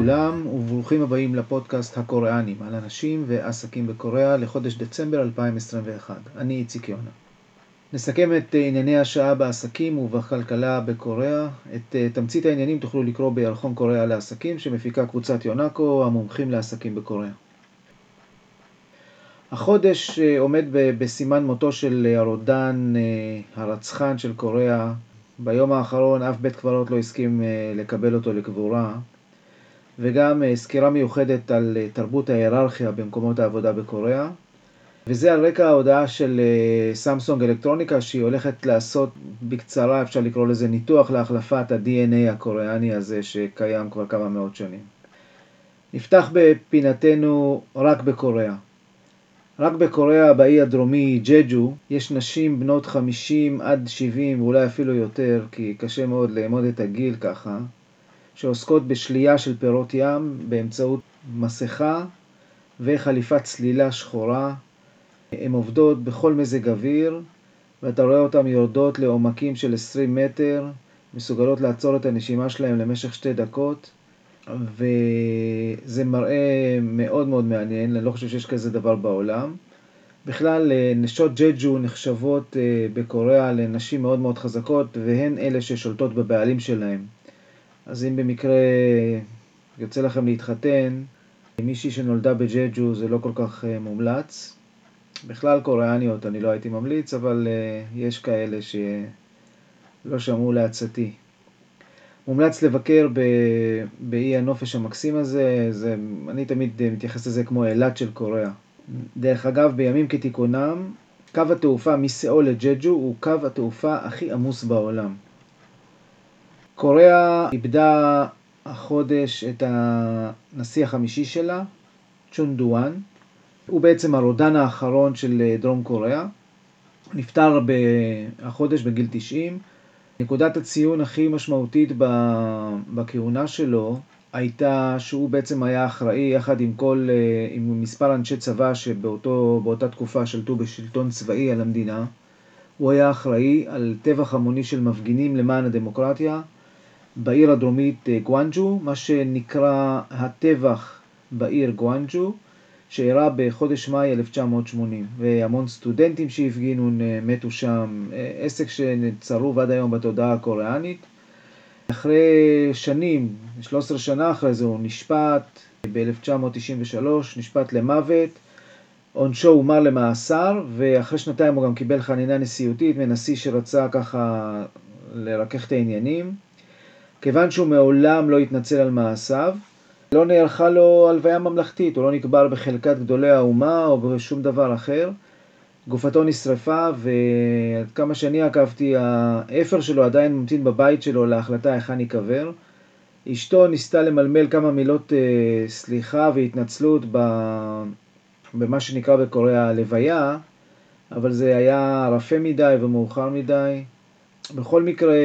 לכולם וברוכים הבאים לפודקאסט הקוריאנים על אנשים ועסקים בקוריאה לחודש דצמבר 2021. אני איציק יונה. נסכם את ענייני השעה בעסקים ובכלכלה בקוריאה. את אה, תמצית העניינים תוכלו לקרוא בירחון קוריאה לעסקים שמפיקה קבוצת יונאקו המומחים לעסקים בקוריאה. החודש אה, עומד בסימן מותו של הרודן אה, הרצחן של קוריאה. ביום האחרון אף בית קברות לא הסכים לקבל אותו לקבורה. וגם אה, סקירה מיוחדת על אה, תרבות ההיררכיה במקומות העבודה בקוריאה. וזה על רקע ההודעה של אה, סמסונג אלקטרוניקה שהיא הולכת לעשות בקצרה, אפשר לקרוא לזה ניתוח להחלפת ה-DNA הקוריאני הזה שקיים כבר כמה מאות שנים. נפתח בפינתנו רק בקוריאה. רק בקוריאה, באי הדרומי, ג'ג'ו, יש נשים בנות 50 עד 70 ואולי אפילו יותר, כי קשה מאוד לאמוד את הגיל ככה, שעוסקות בשלייה של פירות ים באמצעות מסכה וחליפת צלילה שחורה. הן עובדות בכל מזג אוויר, ואתה רואה אותן יורדות לעומקים של 20 מטר, מסוגלות לעצור את הנשימה שלהן למשך שתי דקות, וזה מראה מאוד מאוד מעניין, אני לא חושב שיש כזה דבר בעולם. בכלל, נשות ג'ג'ו נחשבות אה, בקוריאה לנשים מאוד מאוד חזקות, והן אלה ששולטות בבעלים שלהן. אז אם במקרה יוצא לכם להתחתן, מישהי שנולדה בג'ג'ו זה לא כל כך uh, מומלץ. בכלל קוריאניות אני לא הייתי ממליץ, אבל uh, יש כאלה שלא שמעו לעצתי. מומלץ לבקר ב... באי הנופש המקסים הזה, זה... אני תמיד מתייחס לזה כמו אילת של קוריאה. דרך אגב, בימים כתיקונם, קו התעופה מסיאול לג'ג'ו הוא קו התעופה הכי עמוס בעולם. קוריאה איבדה החודש את הנשיא החמישי שלה, צ'ון דואן. הוא בעצם הרודן האחרון של אה, דרום קוריאה. נפטר החודש בגיל 90. נקודת הציון הכי משמעותית בכהונה שלו הייתה שהוא בעצם היה אחראי יחד עם כל, אה, עם מספר אנשי צבא שבאותה תקופה שלטו בשלטון צבאי על המדינה. הוא היה אחראי על טבח המוני של מפגינים למען הדמוקרטיה, בעיר הדרומית אה, גואנג'ו, מה שנקרא הטבח בעיר גואנג'ו, שאירע בחודש מאי 1980, והמון סטודנטים שהפגינו מתו שם, אה, עסק שצרוב עד היום בתודעה הקוריאנית. אחרי שנים, 13 שנה אחרי זה, הוא נשפט ב-1993, נשפט למוות. עונשו הומר למאסר, ואחרי שנתיים הוא גם קיבל חנינה נשיאותית מנשיא שרצה ככה לרכך את העניינים. כיוון שהוא מעולם לא התנצל על מעשיו, לא נערכה לו הלוויה ממלכתית, הוא לא נקבר בחלקת גדולי האומה או בשום דבר אחר. גופתו נשרפה, ועד כמה שאני עקבתי, האפר שלו עדיין ממתין בבית שלו להחלטה היכן ייקבר. אשתו ניסתה למלמל כמה מילות אה, סליחה והתנצלות במה שנקרא בקוריאה הלוויה, אבל זה היה רפה מדי ומאוחר מדי. בכל מקרה,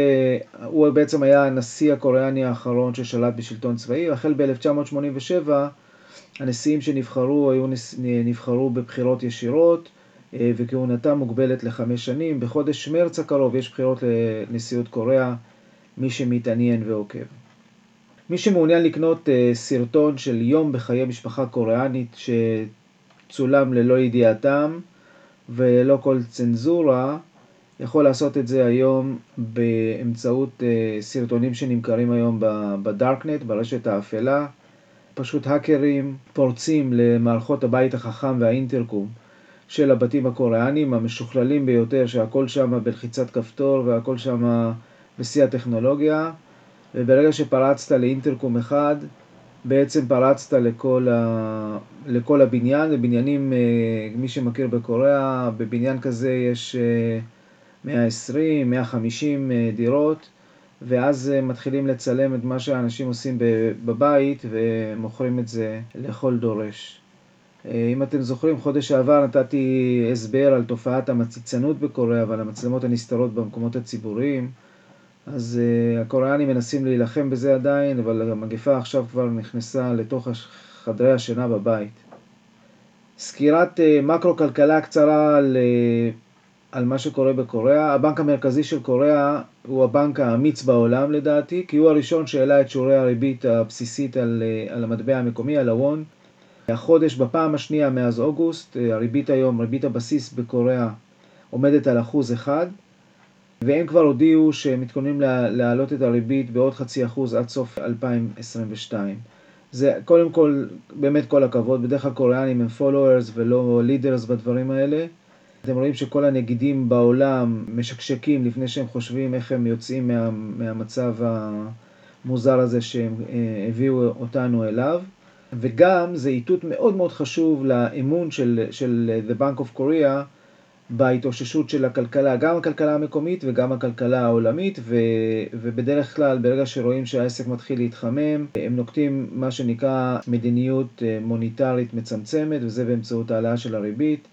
הוא בעצם היה הנשיא הקוריאני האחרון ששלט בשלטון צבאי. החל ב-1987, הנשיאים שנבחרו היו נבחרו בבחירות ישירות, אה, וכהונתם מוגבלת לחמש שנים. בחודש מרץ הקרוב יש בחירות לנשיאות קוריאה, מי שמתעניין ועוקב. מי שמעוניין לקנות אה, סרטון של יום בחיי משפחה קוריאנית שצולם ללא ידיעתם וללא כל צנזורה, יכול לעשות את זה היום באמצעות אה, סרטונים שנמכרים היום בדארקנט, ברשת האפלה. פשוט האקרים פורצים למערכות הבית החכם והאינטרקום של הבתים הקוריאנים המשוכללים ביותר, שהכל שם בלחיצת כפתור והכל שם בשיא הטכנולוגיה. וברגע שפרצת לאינטרקום אחד, בעצם פרצת לכל, ה... לכל הבניין. בבניינים, אה, מי שמכיר בקוריאה, בבניין כזה יש... 120, 150 אה, דירות, ואז אה, מתחילים לצלם את מה שהאנשים עושים בבית ומוכרים את זה לכל דורש. אה, אם אתם זוכרים, חודש שעבר נתתי הסבר על תופעת המציצנות בקוריאה ועל המצלמות הנסתרות במקומות הציבוריים. אז הקוריאנים מנסים להילחם בזה עדיין, אבל המגפה עכשיו כבר נכנסה לתוך חדרי השינה בבית. סקירת מקרו-כלכלה קצרה על על מה שקורה בקוריאה. הבנק המרכזי של קוריאה הוא הבנק האמיץ בעולם לדעתי, כי הוא הראשון שהעלה את שיעורי הריבית הבסיסית על, על המטבע המקומי, על הוון. החודש בפעם השנייה מאז אוגוסט, הריבית היום, ריבית הבסיס בקוריאה עומדת על אחוז אחד, והם כבר הודיעו שהם מתכוננים להעלות את הריבית בעוד חצי אחוז עד סוף 2022. זה קודם כל, באמת כל הכבוד, בדרך כלל קוריאנים הם followers ולא leaders בדברים האלה. אתם רואים שכל הנגידים בעולם משקשקים לפני שהם חושבים איך הם יוצאים מה, מהמצב המוזר הזה שהם אה, הביאו אותנו אליו. וגם זה איתות מאוד מאוד חשוב לאמון של, של The Bank of Korea בהתאוששות של הכלכלה, גם הכלכלה המקומית וגם הכלכלה העולמית, ו, ובדרך כלל ברגע שרואים שהעסק מתחיל להתחמם, הם נוקטים מה שנקרא מדיניות אה, מוניטרית מצמצמת, וזה באמצעות העלאה של הריבית.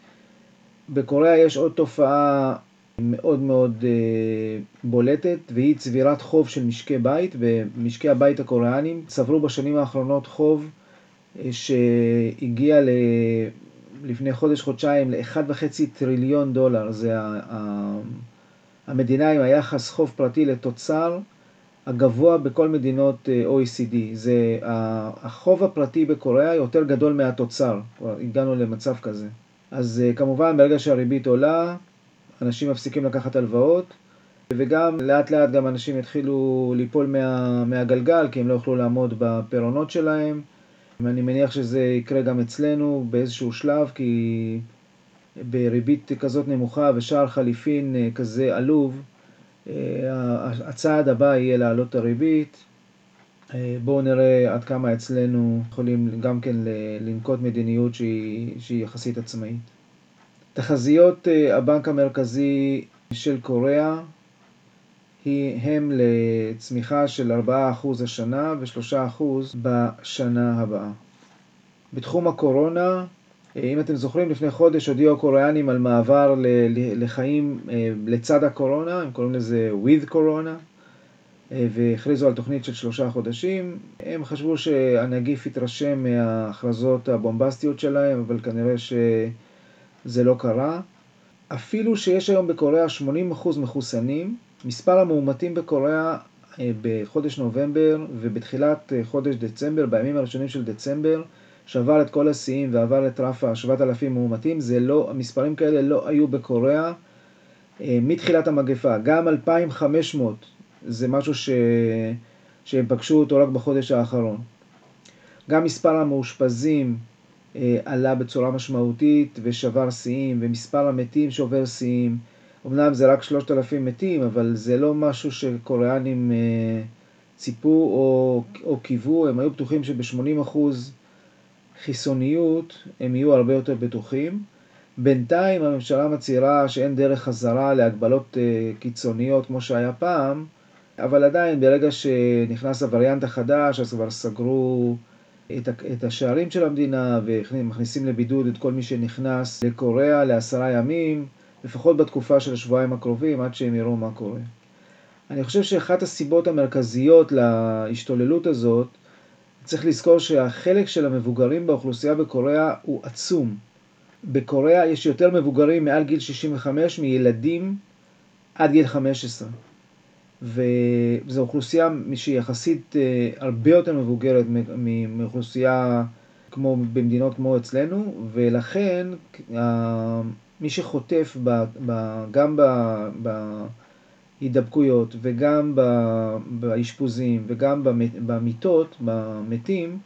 בקוריאה יש עוד תופעה מאוד מאוד אה, בולטת, והיא צבירת חוב של משקי בית, ומשקי הבית הקוריאנים צברו בשנים האחרונות חוב אה, שהגיע ל... לפני חודש-חודשיים ל-1.5 טריליון דולר. זה המדינה עם היחס חוב פרטי לתוצר הגבוה בכל מדינות אה, OECD. זה החוב הפרטי בקוריאה יותר גדול מהתוצר, כבר הגענו למצב כזה. אז אה, כמובן ברגע שהריבית עולה, אנשים מפסיקים לקחת הלוואות, וגם לאט לאט גם אנשים יתחילו ליפול מה, מהגלגל, כי הם לא יוכלו לעמוד בפירעונות שלהם. ואני מניח שזה יקרה גם אצלנו באיזשהו שלב, כי בריבית כזאת נמוכה ושער חליפין אה, כזה עלוב, אה, הצעד הבא יהיה להעלות את הריבית. אה, בואו נראה עד כמה אצלנו יכולים גם כן לנקוט מדיניות שהיא, שהיא יחסית עצמאית. תחזיות הבנק המרכזי של קוריאה הם לצמיחה של 4% השנה ו-3% בשנה הבאה. בתחום הקורונה, אם אתם זוכרים, לפני חודש הודיעו הקוריאנים על מעבר לחיים אה, לצד הקורונה, הם קוראים לזה with אה, והכריזו על תוכנית של שלושה חודשים. הם חשבו שהנגיף יתרשם מההכרזות הבומבסטיות שלהם, אבל כנראה שזה לא קרה. אפילו שיש היום בקוריאה 80% מחוסנים, מספר המאומתים בקוריאה אה, בחודש נובמבר ובתחילת אה, חודש דצמבר, בימים הראשונים של דצמבר, שבר את כל השיאים ועבר את רף ה-7,000 מאומתים. זה לא, המספרים כאלה לא היו בקוריאה אה, מתחילת המגפה. גם 2,500 זה משהו ש... שהם פגשו אותו רק בחודש האחרון. גם מספר המאושפזים עלה בצורה משמעותית ושבר שיאים, ומספר המתים שובר שיאים. אמנם זה רק 3,000 מתים, אבל זה לא משהו שקוריאנים אה, ציפו או, או קיוו, הם היו בטוחים שב-80% חיסוניות הם יהיו הרבה יותר בטוחים. בינתיים הממשלה מצהירה שאין דרך חזרה להגבלות אה, קיצוניות כמו שהיה פעם, אבל עדיין ברגע שנכנס הווריאנט החדש אז כבר סגרו את, את השערים של המדינה ומכניסים לבידוד את כל מי שנכנס לקוריאה לעשרה ימים. לפחות בתקופה של השבועיים הקרובים, עד שהם יראו מה קורה. אני חושב שאחת הסיבות המרכזיות להשתוללות הזאת, צריך לזכור שהחלק של המבוגרים באוכלוסייה בקוריאה הוא עצום. בקוריאה יש יותר מבוגרים מעל גיל 65 מילדים עד גיל 15. וזו אוכלוסייה שהיא יחסית אה, הרבה יותר מבוגרת מאוכלוסייה כמו במדינות כמו אצלנו, ולכן מי שחוטף ב, ב, גם בהידבקויות וגם באשפוזים וגם במיטות, במתים,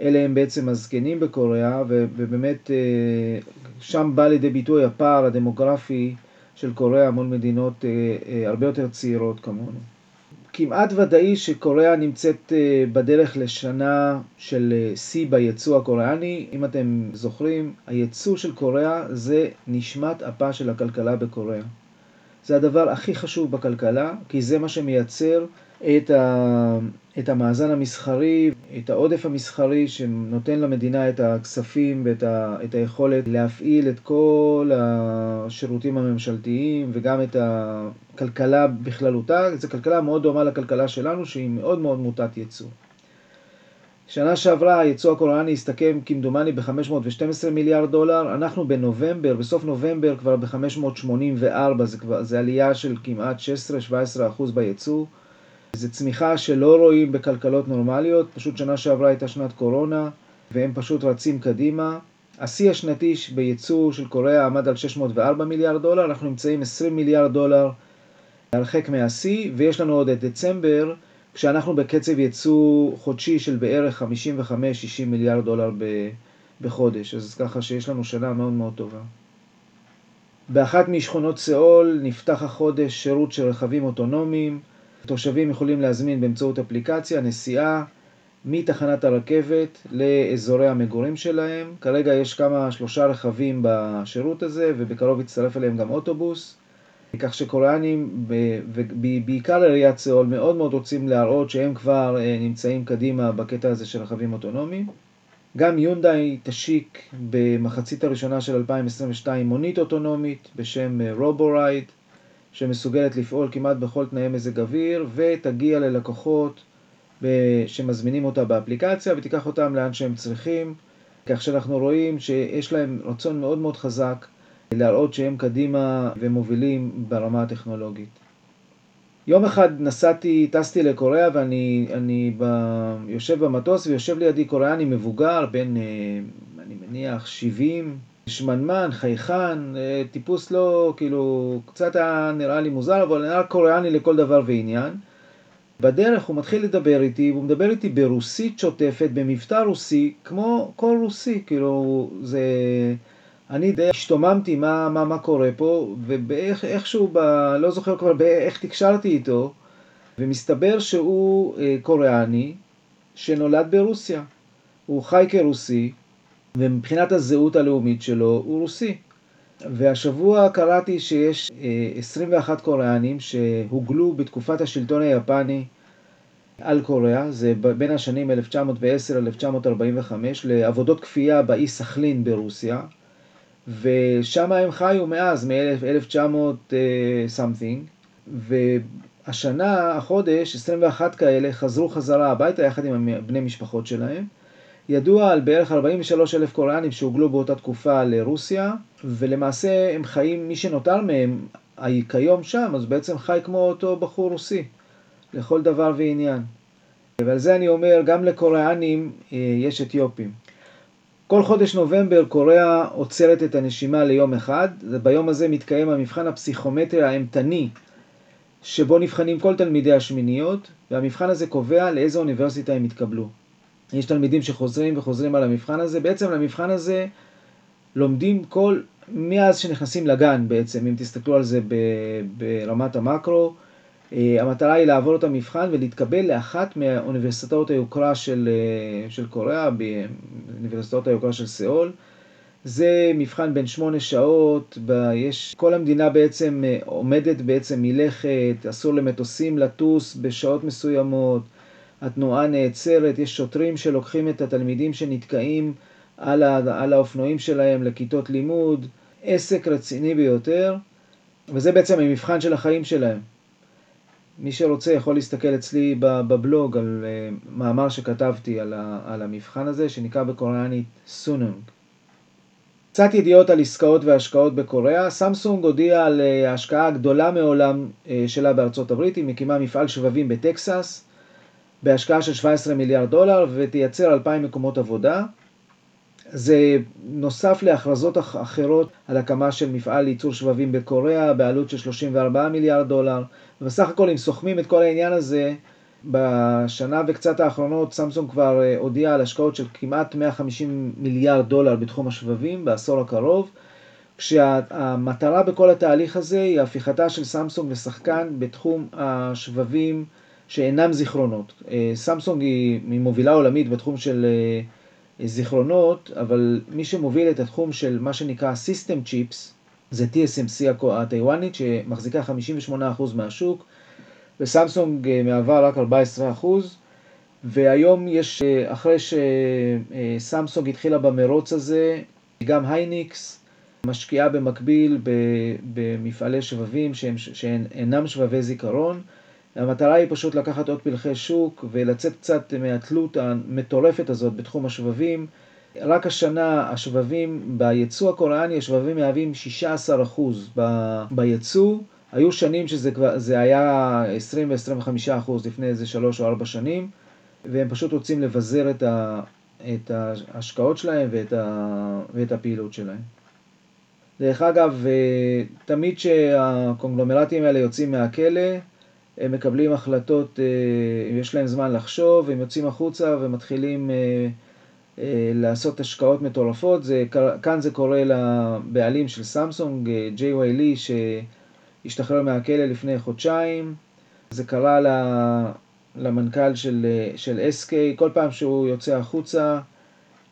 אלה הם בעצם הזקנים בקוריאה, ובאמת אה, שם בא לידי ביטוי הפער הדמוגרפי של קוריאה מול מדינות אה, אה, הרבה יותר צעירות כמונו. כמעט ודאי שקוריאה נמצאת אה, בדרך לשנה של שיא ביצוא הקוריאני. אם אתם זוכרים, היצוא של קוריאה זה נשמת אפה של הכלכלה בקוריאה. זה הדבר הכי חשוב בכלכלה, כי זה מה שמייצר את, ה, את המאזן המסחרי, את העודף המסחרי שנותן למדינה את הכספים ואת ה, את היכולת להפעיל את כל השירותים הממשלתיים וגם את הכלכלה בכללותה. זו כלכלה מאוד דומה לכלכלה שלנו שהיא מאוד מאוד מוטת ייצוא. שנה שעברה הייצוא הקוריאני הסתכם כמדומני ב-512 מיליארד דולר, אנחנו בנובמבר, בסוף נובמבר כבר ב-584, זה, זה עלייה של כמעט 16-17% בייצוא. זו צמיחה שלא רואים בכלכלות נורמליות, פשוט שנה שעברה הייתה שנת קורונה, והם פשוט רצים קדימה. השיא השנתי בייצוא של קוריאה עמד על 604 מיליארד דולר, אנחנו נמצאים 20 מיליארד דולר הרחק מהשיא, ויש לנו עוד את דצמבר, כשאנחנו בקצב ייצוא חודשי של בערך 55-60 מיליארד דולר בחודש, אז ככה שיש לנו שנה מאוד מאוד טובה. באחת משכונות סאול נפתח החודש שירות של רכבים אוטונומיים, תושבים יכולים להזמין באמצעות אפליקציה נסיעה מתחנת הרכבת לאזורי המגורים שלהם. כרגע יש כמה, שלושה רכבים בשירות הזה, ובקרוב יצטרף אליהם גם אוטובוס. כך שקוריאנים, ובעיקר עיריית סאול, מאוד מאוד רוצים להראות שהם כבר אה, נמצאים קדימה בקטע הזה של רכבים אוטונומיים. גם יונדאי תשיק במחצית הראשונה של 2022 מונית אוטונומית בשם רובורייד, אה, שמסוגלת לפעול כמעט בכל תנאי מזג אוויר, ותגיע ללקוחות שמזמינים אותה באפליקציה ותיקח אותם לאן שהם צריכים, כך שאנחנו רואים שיש להם רצון מאוד מאוד חזק להראות שהם קדימה ומובילים ברמה הטכנולוגית. יום אחד נסעתי, טסתי לקוריאה ואני אני ב, יושב במטוס ויושב לידי קוריאני מבוגר, בן, אה, אני מניח, 70, שמנמן, חייכן, אה, טיפוס לא, כאילו, קצת היה נראה לי מוזר, אבל נראה קוריאני לכל דבר ועניין. בדרך הוא מתחיל לדבר איתי, והוא מדבר איתי ברוסית שוטפת, במבטא רוסי, כמו כל רוסי, כאילו, זה... אני די השתוממתי מה, מה, מה קורה פה, ואיכשהו, ב... לא זוכר כבר איך תקשרתי איתו, ומסתבר שהוא אה, קוריאני שנולד ברוסיה. הוא חי כרוסי, ומבחינת הזהות הלאומית שלו הוא רוסי. והשבוע קראתי שיש 21 אה, קוריאנים שהוגלו בתקופת השלטון היפני על קוריאה, זה בין השנים 1910-1945, לעבודות כפייה באי סכלין ברוסיה, ושם הם חיו מאז, מ-1900 something, והשנה, החודש, 21 כאלה חזרו חזרה הביתה יחד עם בני משפחות שלהם. ידוע על בערך 43 אלף קוריאנים שהוגלו באותה תקופה לרוסיה, ולמעשה הם חיים, מי שנותר מהם כיום שם, אז בעצם חי כמו אותו בחור רוסי, לכל דבר ועניין. ועל זה אני אומר, גם לקוריאנים אה, יש אתיופים. כל חודש נובמבר קוריאה עוצרת את הנשימה ליום אחד, וביום הזה מתקיים המבחן הפסיכומטרי האימתני, שבו נבחנים כל תלמידי השמיניות, והמבחן הזה קובע לאיזו אוניברסיטה הם יתקבלו. יש תלמידים שחוזרים וחוזרים על המבחן הזה. בעצם למבחן הזה לומדים כל, מאז שנכנסים לגן בעצם, אם תסתכלו על זה ברמת המקרו. אה, המטרה היא לעבור את המבחן ולהתקבל לאחת מאוניברסיטאות היוקרה של, אה, של קוריאה, באוניברסיטאות היוקרה של סאול. זה מבחן בין שמונה שעות, ב, יש, כל המדינה בעצם אה, עומדת בעצם מלכת, אסור למטוסים לטוס בשעות מסוימות, התנועה נעצרת, יש שוטרים שלוקחים את התלמידים שנתקעים על, ה, על האופנועים שלהם לכיתות לימוד, עסק רציני ביותר, וזה בעצם המבחן של החיים שלהם. מי שרוצה יכול להסתכל אצלי בבלוג על אה, מאמר שכתבתי על, ה, על המבחן הזה, שנקרא בקוריאנית סונונג. קצת ידיעות על עסקאות והשקעות בקוריאה. סמסונג הודיעה על אה, ההשקעה הגדולה מעולם אה, שלה בארצות הברית, היא מקימה מפעל שבבים בטקסס. בהשקעה של 17 מיליארד דולר ותייצר 2,000 מקומות עבודה. זה נוסף להכרזות אחרות על הקמה של מפעל לייצור שבבים בקוריאה בעלות של 34 מיליארד דולר. ובסך הכל אם סוכמים את כל העניין הזה, בשנה וקצת האחרונות סמסונג כבר אה, הודיעה על השקעות של כמעט 150 מיליארד דולר בתחום השבבים בעשור הקרוב, כשהמטרה בכל התהליך הזה היא הפיכתה של סמסונג לשחקן בתחום השבבים שאינם זיכרונות. אה, סמסונג היא, מובילה עולמית בתחום של אה, זיכרונות, אבל מי שמוביל את התחום של מה שנקרא System Chips זה TSMC הטיוואנית שמחזיקה 58% מהשוק, וסמסונג אה, מהווה רק 14%. והיום יש, אחרי שסמסונג התחילה במרוץ הזה, גם הייניקס משקיעה במקביל במפעלי שבבים שהם, שאינם שבבי זיכרון. המטרה היא פשוט לקחת עוד פלחי שוק ולצאת קצת מהתלות המטורפת הזאת בתחום השבבים. רק השנה השבבים בייצוא הקוריאני, השבבים מהווים 16% ב- בייצוא. היו שנים שזה כבר, היה 20 ו-25% לפני איזה 3 או 4 שנים, והם פשוט רוצים לבזר את, ה, את ההשקעות שלהם ואת, ה, ואת הפעילות שלהם. דרך אגב, תמיד שהקונגלומרטים האלה יוצאים מהכלא, הם מקבלים החלטות, יש להם זמן לחשוב, הם יוצאים החוצה ומתחילים לעשות השקעות מטורפות. זה, כאן זה קורה לבעלים של סמסונג, ג'יי לי, שהשתחרר מהכלא לפני חודשיים. זה קרה למנכ"ל של, של SK, כל פעם שהוא יוצא החוצה,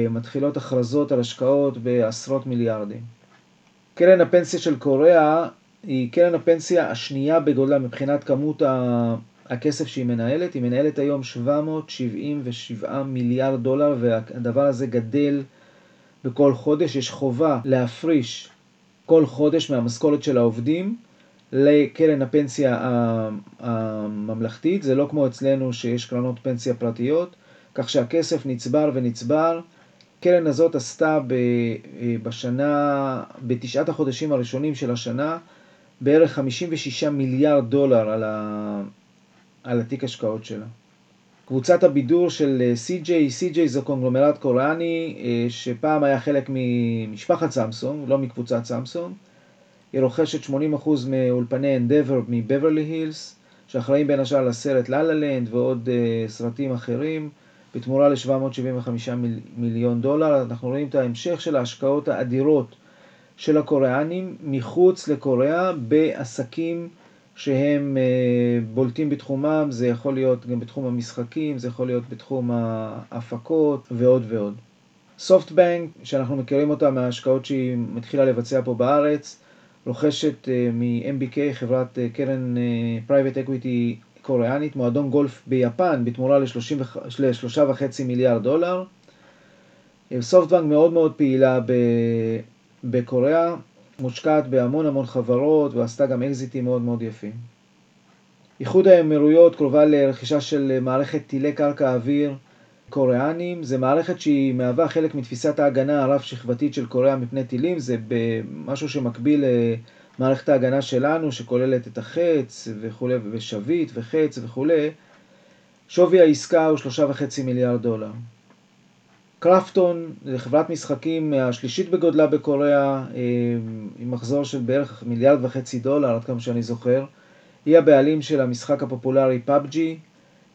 מתחילות הכרזות על השקעות בעשרות מיליארדים. קרן הפנסיה של קוריאה היא קרן הפנסיה השנייה בגודלה מבחינת כמות הכסף שהיא מנהלת. היא מנהלת היום 777 מיליארד דולר והדבר הזה גדל בכל חודש. יש חובה להפריש כל חודש מהמשכורת של העובדים לקרן הפנסיה הממלכתית. זה לא כמו אצלנו שיש קרנות פנסיה פרטיות, כך שהכסף נצבר ונצבר. הקרן הזאת עשתה בשנה, בתשעת החודשים הראשונים של השנה, בערך 56 מיליארד דולר על, ה... על התיק השקעות שלה. קבוצת הבידור של CJ, CJ זה קונגלומרט קוריאני שפעם היה חלק ממשפחת סמסונג, לא מקבוצת סמסונג. היא רוכשת 80% מאולפני אנדבר מבברלי הילס, שאחראים בין השאר לסרט ללה לנד ועוד סרטים אחרים. בתמורה ל-775 מיליון דולר. אנחנו רואים את ההמשך של ההשקעות האדירות של הקוריאנים מחוץ לקוריאה בעסקים שהם בולטים בתחומם, זה יכול להיות גם בתחום המשחקים, זה יכול להיות בתחום ההפקות ועוד ועוד. סופטבנק, שאנחנו מכירים אותה מההשקעות שהיא מתחילה לבצע פה בארץ, רוכשת מ-MBK, חברת קרן private equity קוריאנית, מועדון גולף ביפן בתמורה ל-3.5 מיליארד דולר. סופטבנק מאוד מאוד פעילה בקוריאה, מושקעת בהמון המון חברות ועשתה גם אקזיטים מאוד מאוד יפים. איחוד האמירויות קרובה לרכישה של מערכת טילי קרקע אוויר קוריאנים. זה מערכת שהיא מהווה חלק מתפיסת ההגנה הרב-שכבתית של קוריאה מפני טילים. זה משהו שמקביל מערכת ההגנה שלנו שכוללת את החץ וכולי ושביט וחץ וכולי, שווי העסקה הוא שלושה וחצי מיליארד דולר. קרפטון זה חברת משחקים השלישית בגודלה בקוריאה עם מחזור של בערך מיליארד וחצי דולר עד כמה שאני זוכר. היא הבעלים של המשחק הפופולרי PUBG,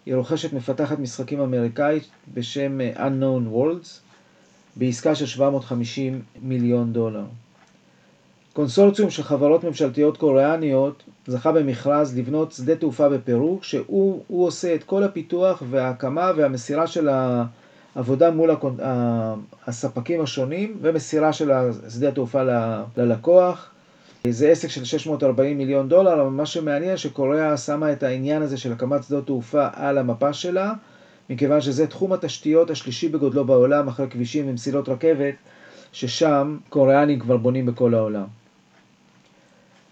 היא רוכשת מפתחת משחקים אמריקאית בשם Unknown Worlds בעסקה של 750 מיליון דולר. קונסורציום של חברות ממשלתיות קוריאניות זכה במכרז לבנות שדה תעופה בפרו, שהוא עושה את כל הפיתוח וההקמה והמסירה של העבודה מול הספקים השונים ומסירה של שדה התעופה ללקוח. זה עסק של 640 מיליון דולר, אבל מה שמעניין שקוריאה שמה את העניין הזה של הקמת שדות תעופה על המפה שלה, מכיוון שזה תחום התשתיות השלישי בגודלו בעולם אחרי כבישים ומסילות רכבת, ששם קוריאנים כבר בונים בכל העולם.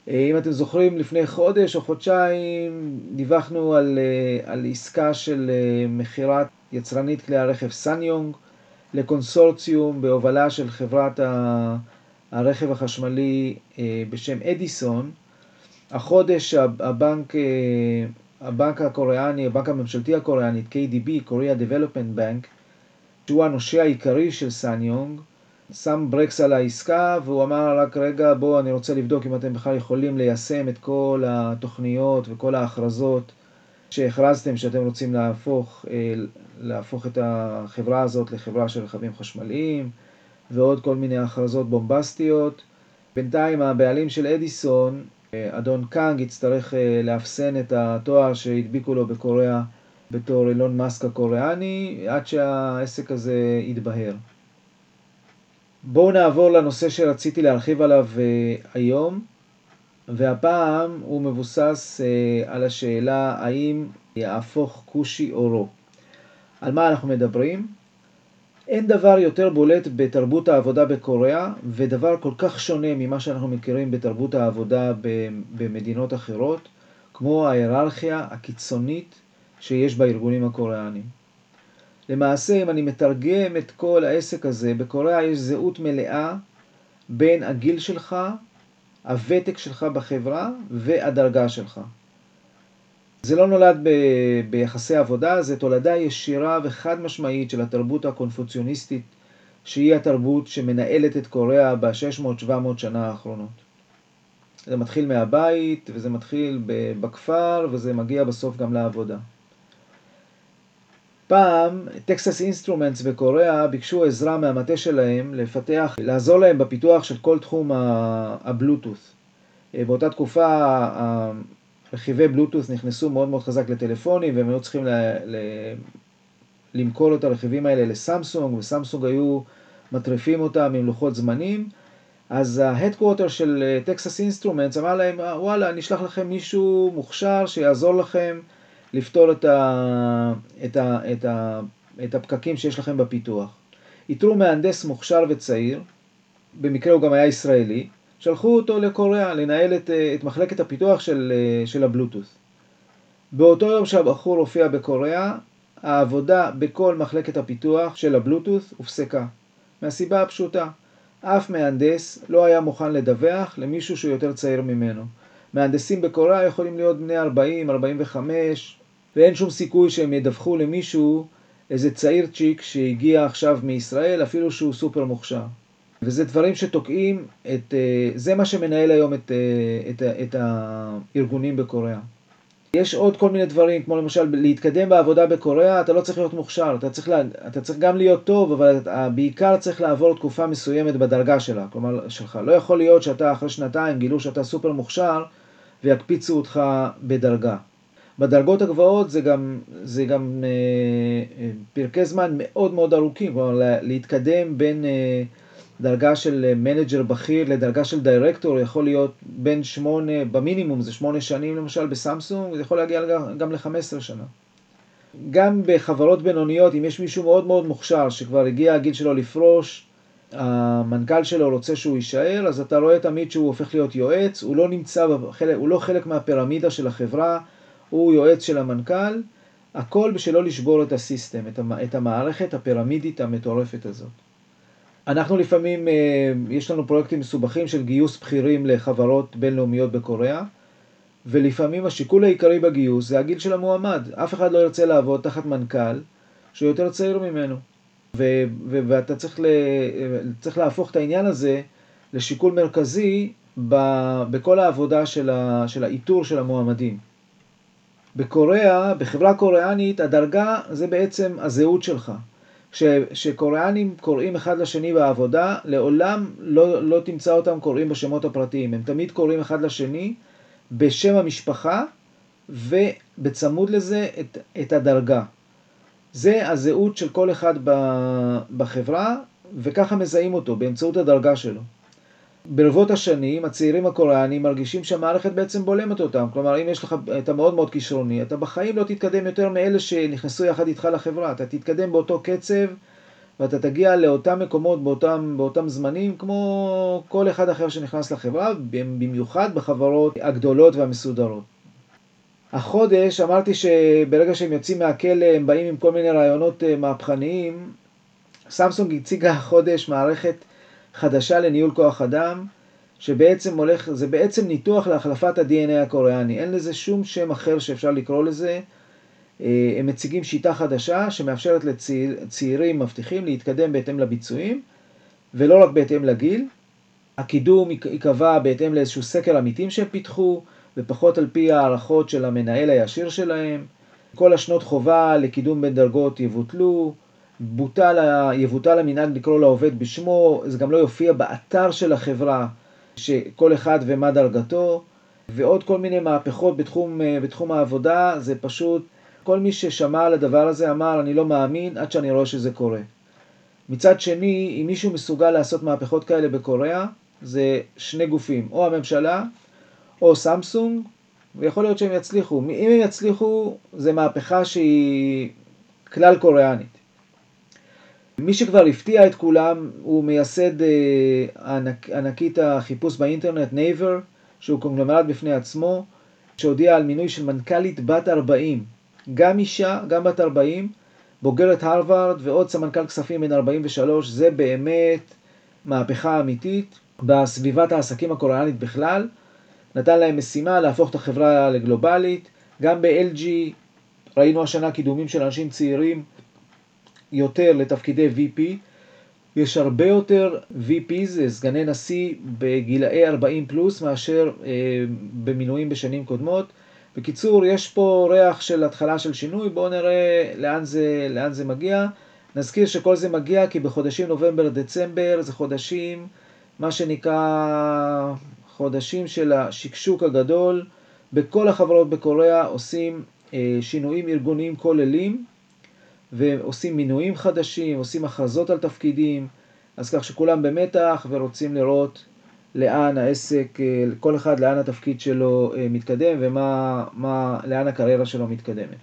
אם אתם זוכרים, לפני חודש או חודשיים דיווחנו על, על עסקה של מכירת יצרנית כלי הרכב סניונג לקונסורציום בהובלה של חברת הרכב החשמלי בשם אדיסון. החודש הבנק, הבנק הקוריאני, הבנק הממשלתי הקוריאני, KDB, Korea Development Bank, שהוא הנושה העיקרי של סאניונג, שם ברקס על העסקה והוא אמר רק רגע בואו אני רוצה לבדוק אם אתם בכלל יכולים ליישם את כל התוכניות וכל ההכרזות שהכרזתם שאתם רוצים להפוך, להפוך את החברה הזאת לחברה של רכבים חשמליים ועוד כל מיני הכרזות בומבסטיות. בינתיים הבעלים של אדיסון, אדון קאנג, יצטרך לאפסן את התואר שהדביקו לו בקוריאה בתור אילון מאסק הקוריאני עד שהעסק הזה יתבהר. בואו נעבור לנושא שרציתי להרחיב עליו היום, והפעם הוא מבוסס על השאלה האם יהפוך כושי או לא. על מה אנחנו מדברים? אין דבר יותר בולט בתרבות העבודה בקוריאה, ודבר כל כך שונה ממה שאנחנו מכירים בתרבות העבודה במדינות אחרות. כמו ההיררכיה הקיצונית שיש בארגונים הקוריאנים. למעשה, אם אני מתרגם את כל העסק הזה, בקוריאה יש זהות מלאה בין הגיל שלך, הוותק שלך בחברה והדרגה שלך. זה לא נולד ב- ביחסי עבודה, זה תולדה ישירה וחד משמעית של התרבות הקונפוציוניסטית, שהיא התרבות שמנהלת את קוריאה ב-600-700 שנה האחרונות. זה מתחיל מהבית, וזה מתחיל בכפר, וזה מגיע בסוף גם לעבודה. פעם, טקסס אינסטרומנטס בקוריאה ביקשו עזרה מהמטה שלהם לפתח, לעזור להם בפיתוח של כל תחום הבלוטות'. באותה תקופה רכיבי בלוטות' נכנסו מאוד מאוד חזק לטלפונים, והם היו צריכים ל... ל... למכור את הרכיבים האלה לסמסונג, וסמסונג היו מטריפים אותם עם לוחות זמנים. אז ה headquarter של טקסס אינסטרומנטס אמר להם, וואלה, אני אשלח לכם מישהו מוכשר שיעזור לכם לפתור את, ה, את, ה, את, ה, את הפקקים שיש לכם בפיתוח. איתרו מהנדס מוכשר וצעיר, במקרה הוא גם היה ישראלי, שלחו אותו לקוריאה לנהל את, את מחלקת הפיתוח של, של הבלוטות'. באותו יום שהבחור הופיע בקוריאה, העבודה בכל מחלקת הפיתוח של הבלוטות' הופסקה. מהסיבה הפשוטה, אף מהנדס לא היה מוכן לדווח למישהו שהוא יותר צעיר ממנו. מהנדסים בקוריאה יכולים להיות בני 40, 45, ואין שום סיכוי שהם ידווחו למישהו איזה צעיר צ'יק שהגיע עכשיו מישראל, אפילו שהוא סופר מוכשר. וזה דברים שתוקעים את, אה, זה מה שמנהל היום את, אה, את, את הארגונים בקוריאה. יש עוד כל מיני דברים, כמו למשל להתקדם בעבודה בקוריאה, אתה לא צריך להיות מוכשר, אתה צריך, לה, אתה צריך גם להיות טוב, אבל אתה בעיקר צריך לעבור תקופה מסוימת בדרגה שלה, כלומר שלך. לא יכול להיות שאתה אחרי שנתיים גילו שאתה סופר מוכשר ויקפיצו אותך בדרגה. בדרגות הגבוהות זה גם, זה גם אה, אה, פרקי זמן מאוד מאוד ארוכים, כלומר להתקדם בין אה, דרגה של manager בכיר לדרגה של דירקטור יכול להיות בין שמונה, במינימום זה שמונה שנים למשל בסמסונג, זה יכול להגיע גם ל-15 שנה. גם בחברות בינוניות, אם יש מישהו מאוד מאוד מוכשר שכבר הגיע הגיל שלו לפרוש, המנכ"ל שלו רוצה שהוא יישאר, אז אתה רואה תמיד שהוא הופך להיות יועץ, הוא לא נמצא, בחלק, הוא לא חלק מהפירמידה של החברה, הוא יועץ של המנכ"ל, הכל בשביל לא לשבור את הסיסטם, את המערכת הפירמידית המטורפת הזאת. אנחנו לפעמים, אה, יש לנו פרויקטים מסובכים של גיוס בכירים לחברות בינלאומיות בקוריאה, ולפעמים השיקול העיקרי בגיוס זה הגיל של המועמד. אף אחד לא ירצה לעבוד תחת מנכ"ל שהוא יותר צעיר ממנו. ו- ו- ואתה צריך, ל- צריך להפוך את העניין הזה לשיקול מרכזי ב- בכל העבודה של, ה- של האיתור של המועמדים. בקוריאה, בחברה קוריאנית, הדרגה זה בעצם הזהות שלך. כשקוריאנים קוראים אחד לשני בעבודה, לעולם לא, לא תמצא אותם קוראים בשמות הפרטיים. הם תמיד קוראים אחד לשני בשם המשפחה, ובצמוד לזה את, את הדרגה. זה הזהות של כל אחד בחברה, וככה מזהים אותו, באמצעות הדרגה שלו. ברבות השנים, הצעירים הקוריאנים מרגישים שהמערכת בעצם בולמת אותם. כלומר, אם יש לך, אתה מאוד מאוד כישרוני, אתה בחיים לא תתקדם יותר מאלה שנכנסו יחד איתך לחברה. אתה תתקדם באותו קצב, ואתה תגיע לאותם מקומות באותם, באותם זמנים, כמו כל אחד אחר שנכנס לחברה, במיוחד בחברות הגדולות והמסודרות. החודש אמרתי שברגע שהם יוצאים מהכלא הם באים עם כל מיני רעיונות אה, מהפכניים. סמסונג הציגה החודש מערכת חדשה לניהול כוח אדם, שבעצם הולך, זה בעצם ניתוח להחלפת ה-DNA הקוריאני. אין לזה שום שם אחר שאפשר לקרוא לזה. אה, הם מציגים שיטה חדשה שמאפשרת לצעירים מבטיחים להתקדם בהתאם לביצועים, ולא רק בהתאם לגיל. הקידום ייקבע בהתאם לאיזשהו סקר עמיתים שהם פיתחו, ופחות על פי הערכות של המנהל הישיר שלהם. כל השנות חובה לקידום בין דרגות יבוטלו, בוטל, יבוטל המנהג לקרוא לעובד בשמו, זה גם לא יופיע באתר של החברה, שכל אחד ומה דרגתו, ועוד כל מיני מהפכות בתחום, בתחום העבודה, זה פשוט, כל מי ששמע על הדבר הזה אמר, אני לא מאמין עד שאני רואה שזה קורה. מצד שני, אם מישהו מסוגל לעשות מהפכות כאלה בקוריאה, זה שני גופים, או הממשלה, או סמסונג, ויכול להיות שהם יצליחו. אם הם יצליחו, זה מהפכה שהיא כלל קוריאנית. מי שכבר הפתיע את כולם הוא מייסד אה, ענק, ענקית החיפוש באינטרנט, נייבר, שהוא קונגלומרט בפני עצמו. שהודיעה על מינוי של מנכ"לית בת 40, גם אישה, גם בת 40, בוגרת הרווארד ועוד סמנכ"ל כספים בן 43, זה באמת מהפכה אמיתית בסביבת העסקים הקוריאנית בכלל. נתן להם משימה להפוך את החברה לגלובלית. גם ב-LG ראינו השנה קידומים של אנשים צעירים יותר לתפקידי VP. יש הרבה יותר VPs, סגני נשיא, בגילאי 40 פלוס מאשר אה, במינויים בשנים קודמות. בקיצור, יש פה ריח של התחלה של שינוי, בואו נראה לאן זה, לאן זה מגיע. נזכיר שכל זה מגיע כי בחודשים נובמבר-דצמבר זה חודשים, מה שנקרא חודשים של השקשוק הגדול. בכל החברות בקוריאה עושים אה, שינויים ארגוניים כוללים ועושים מינויים חדשים, עושים הכרזות על תפקידים, אז כך שכולם במתח ורוצים לראות לאן העסק, אה, כל אחד לאן התפקיד שלו אה, מתקדם ולאן הקריירה שלו מתקדמת.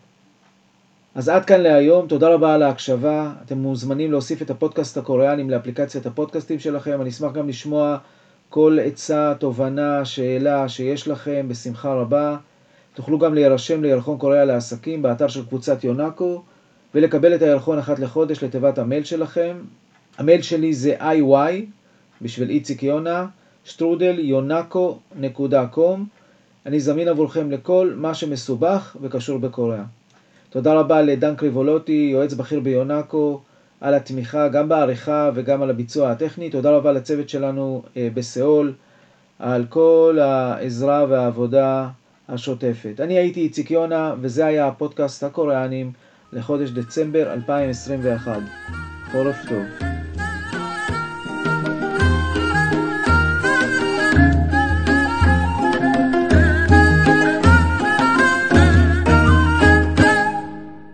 אז עד כאן להיום, תודה רבה על ההקשבה. אתם מוזמנים להוסיף את הפודקאסט הקוריאנים לאפליקציית הפודקאסטים שלכם. אני אשמח גם לשמוע כל עצה, תובנה, שאלה שיש לכם, בשמחה רבה. תוכלו גם להירשם לירחון קוריאה לעסקים באתר של קבוצת יונאקו ולקבל את הירחון אחת לחודש לתיבת המייל שלכם. המייל שלי זה iy בשביל איציק יונה, שטרודל קום. אני זמין עבורכם לכל מה שמסובך וקשור בקוריאה. תודה רבה לדן קריבולוטי, יועץ בכיר ביונאקו, על התמיכה גם בעריכה וגם על הביצוע הטכני. תודה רבה לצוות שלנו אה, בסיאול, על כל העזרה והעבודה השוטפת. אני הייתי איציק יונה, וזה היה הפודקאסט הקוריאנים לחודש דצמבר 2021. חורף טוב.